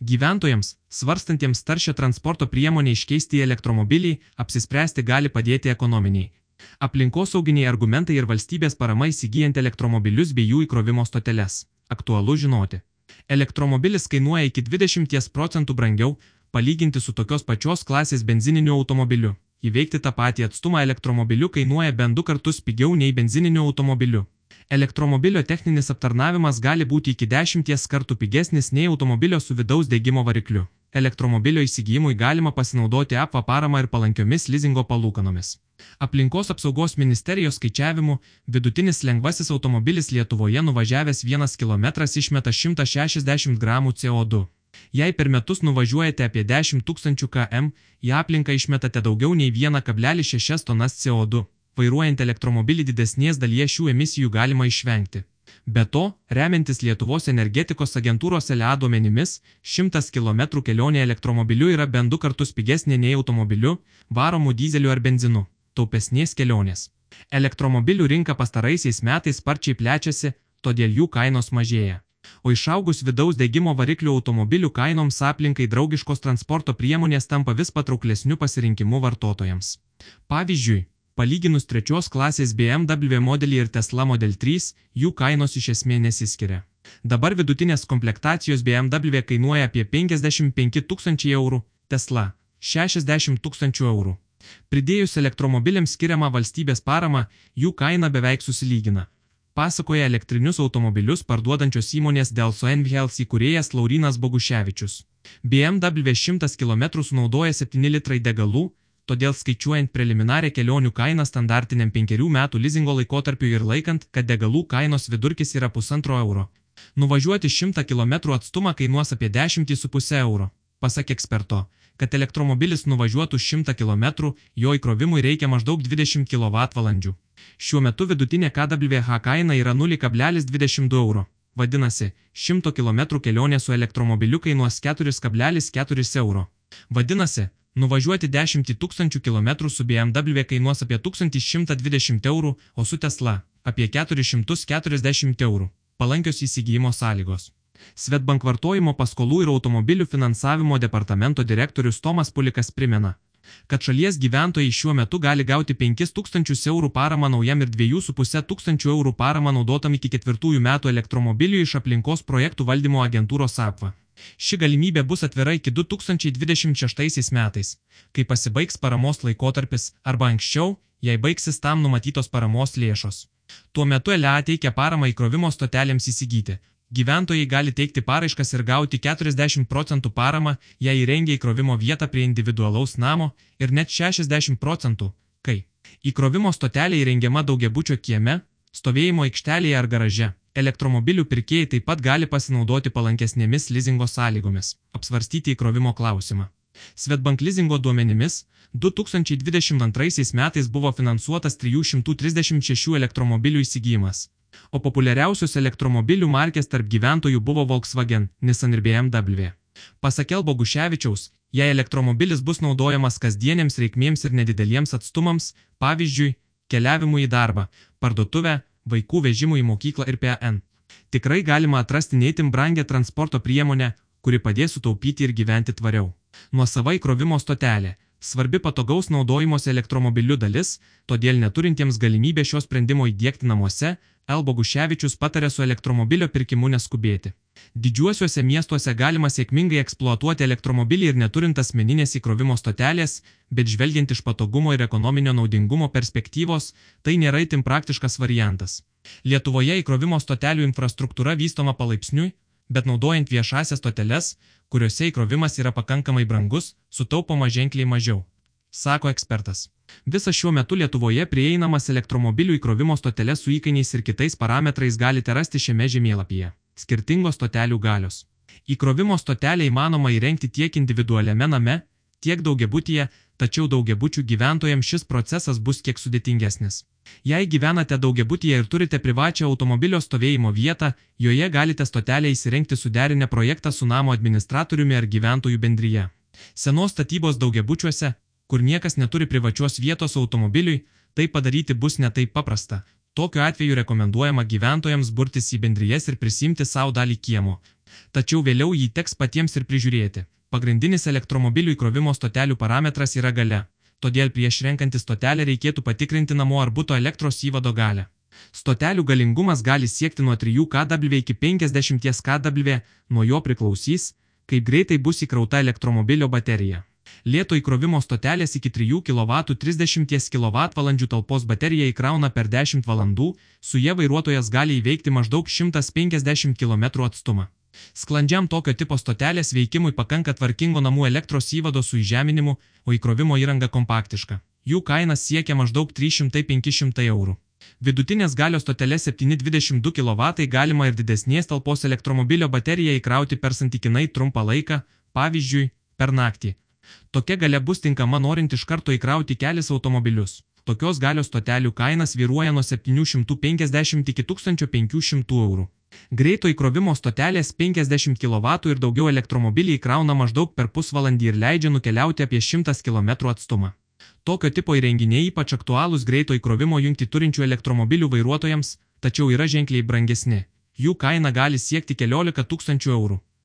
Gyventojams, svarstantiems taršią transporto priemonę iškeisti į elektromobilį, apsispręsti gali padėti ekonominiai. Aplinkosauginiai argumentai ir valstybės parama įsigijant elektromobilius bei jų įkrovimo stoteles. Aktualu žinoti. Elektromobilis kainuoja iki 20 procentų brangiau, palyginti su tokios pačios klasės benzininiu automobiliu. Įveikti tą patį atstumą elektromobiliu kainuoja bent du kartus pigiau nei benzininiu automobiliu. Elektromobilio techninis aptarnavimas gali būti iki 10 kartų pigesnis nei automobilio su vidaus degimo varikliu. Elektromobilio įsigijimui galima pasinaudoti APVA paramą ir palankiomis lizingo palūkanomis. Aplinkos apsaugos ministerijos skaičiavimu, vidutinis lengvasis automobilis Lietuvoje nuvažiavęs 1 km išmeta 160 gramų CO2. Jei per metus nuvažiuojate apie 10 tūkstančių km, į aplinką išmetate daugiau nei 1,6 tonas CO2. Vairuojant elektromobilį didesnės dalies šių emisijų galima išvengti. Be to, remiantis Lietuvos energetikos agentūros LA duomenimis, 100 km kelionė elektromobiliu yra bent du kartus pigesnė nei automobiliu, varomu dizeliu ar benzinu. Taupesnės kelionės. Elektromobilių rinka pastaraisiais metais sparčiai plečiasi, todėl jų kainos mažėja o išaugus vidaus degimo variklių automobilių kainoms aplinkai draugiškos transporto priemonės tampa vis patrauklesniu pasirinkimu vartotojams. Pavyzdžiui, palyginus trečios klasės BMW modelį ir Tesla Model 3, jų kainos iš esmės nesiskiria. Dabar vidutinės komplektacijos BMW kainuoja apie 55 tūkstančiai eurų, Tesla - 60 tūkstančių eurų. Pridėjus elektromobiliams skiriamą valstybės paramą, jų kaina beveik susilygina pasakoja elektrinius automobilius parduodančios įmonės Delso Envihels įkūrėjas Laurinas Boguševičius. BMW 100 km sunaudoja 7 litrai degalų, todėl skaičiuojant preliminarią kelionių kainą standartiniam 5 metų lizingo laikotarpiu ir laikant, kad degalų kainos vidurkis yra 1,5 euro. Nuvažiuoti 100 km atstumą kainuos apie 10,5 euro. Pasak eksperto, kad elektromobilis nuvažiuotų 100 km, jo įkrovimui reikia maždaug 20 kWh. Šiuo metu vidutinė KWH kaina yra 0,22 euro. Vadinasi, 100 km kelionė su elektromobiliu kainuos 4,4 euro. Vadinasi, nuvažiuoti 10 tūkstančių km su BMW kainuos apie 1120 eurų, o su Tesla – apie 440 eurų. Palankios įsigijimo sąlygos. Svetbank vartojimo paskolų ir automobilių finansavimo departamento direktorius Tomas Pulikas primena, kad šalies gyventojai šiuo metu gali gauti 5000 eurų paramą naujam ir 2,5 tūkstančių eurų paramą naudotam iki ketvirtųjų metų elektromobilių iš aplinkos projektų valdymo agentūros APVA. Ši galimybė bus atvira iki 2026 metais, kai pasibaigs paramos laikotarpis arba anksčiau, jei baigsis tam numatytos paramos lėšos. Tuo metu LA teikia paramą įkrovimo stotelėms įsigyti, Gyventojai gali teikti paraiškas ir gauti 40 procentų paramą, jei įrengia įkrovimo vietą prie individualaus namo ir net 60 procentų, kai įkrovimo stotelė įrengiama daugiabučio kieme, stovėjimo aikštelėje ar garaže. Elektromobilių pirkėjai taip pat gali pasinaudoti palankesnėmis lizingo sąlygomis, apsvarstyti įkrovimo klausimą. Svetbank lizingo duomenimis 2022 metais buvo finansuotas 336 elektromobilių įsigijimas o populiariausios elektromobilių markės tarp gyventojų buvo Volkswagen, Nissan ir BMW. Pasak Elbo Guševičiaus, jei elektromobilis bus naudojamas kasdienėms reikmėms ir nedideliems atstumams, pavyzdžiui, keliavimui į darbą, parduotuvę, vaikų vežimui į mokyklą ir PN, tikrai galima atrasti neįtim brangę transporto priemonę, kuri padės sutaupyti ir gyventi tvariau. Nuosava įkrovimo stotelė svarbi patogaus naudojimosi elektromobiliu dalis, todėl neturintiems galimybę šio sprendimo įdėkti namuose, L. Boguševičius patarė su elektromobilio pirkimu neskubėti. Didžiuosiuose miestuose galima sėkmingai eksploatuoti elektromobilį ir neturint asmeninės įkrovimo stotelės, bet žvelgiant iš patogumo ir ekonominio naudingumo perspektyvos, tai nėra itin praktiškas variantas. Lietuvoje įkrovimo stotelių infrastruktūra vystoma palaipsniui, bet naudojant viešasias stoteles, kuriuose įkrovimas yra pakankamai brangus, sutaupoma ženkliai mažiau sako ekspertas. Visą šiuo metu Lietuvoje prieinamas elektromobilių įkrovimo stoteles su įkainiais ir kitais parametrais galite rasti šiame žemėlapyje. Skirtingos stotelių galios. Įkrovimo stotelę įmanoma įrengti tiek individualiame name, tiek daugiabutyje, tačiau daugiabučių gyventojams šis procesas bus kiek sudėtingesnis. Jei gyvenate daugiabutyje ir turite privačią automobilio stovėjimo vietą, joje galite stotelę įsirengti suderinę projektą su namo administratoriumi ar gyventojų bendryje. Senos statybos daugiabučiuose kur niekas neturi privačios vietos automobiliui, tai padaryti bus ne taip paprasta. Tokiu atveju rekomenduojama gyventojams burtis į bendrijas ir prisimti savo dalį kiemo, Tačiau vėliau jį teks patiems ir prižiūrėti. Pagrindinis elektromobilių įkrovimo stotelių parametras yra gale, todėl prieš renkantis stotelę reikėtų patikrinti namo ar būto elektros įvado galę. Stotelių galingumas gali siekti nuo 3 kW iki 50 kW, nuo jo priklausys, kaip greitai bus įkrauta elektromobilio baterija. Lieto įkrovimo stotelės iki 3 kW 30 kWh talpos bateriją įkrauna per 10 valandų, su jie vairuotojas gali įveikti maždaug 150 km atstumą. Sklandžiam tokio tipo stotelės veikimui pakanka tvarkingo namų elektros įvado su įžeminimu, o įkrovimo įranga kompaktiška. Jų kaina siekia maždaug 300-500 eurų. Vidutinės galios stotelė 722 kW galima ir didesnės talpos elektromobilio bateriją įkrauti per santykinai trumpą laiką, pavyzdžiui, per naktį. Tokia galia bus tinkama norint iš karto įkrauti kelis automobilius. Tokios galios stotelių kainas vyruoja nuo 750 iki 1500 eurų. Greito įkrovimo stotelės 50 kW ir daugiau elektromobilį įkrauna maždaug per pusvalandį ir leidžia nukeliauti apie 100 km atstumą. Tokio tipo įrenginiai ypač aktualūs greito įkrovimo jungti turinčių elektromobilių vairuotojams, tačiau yra ženkliai brangesni. Jų kaina gali siekti keliolika tūkstančių eurų.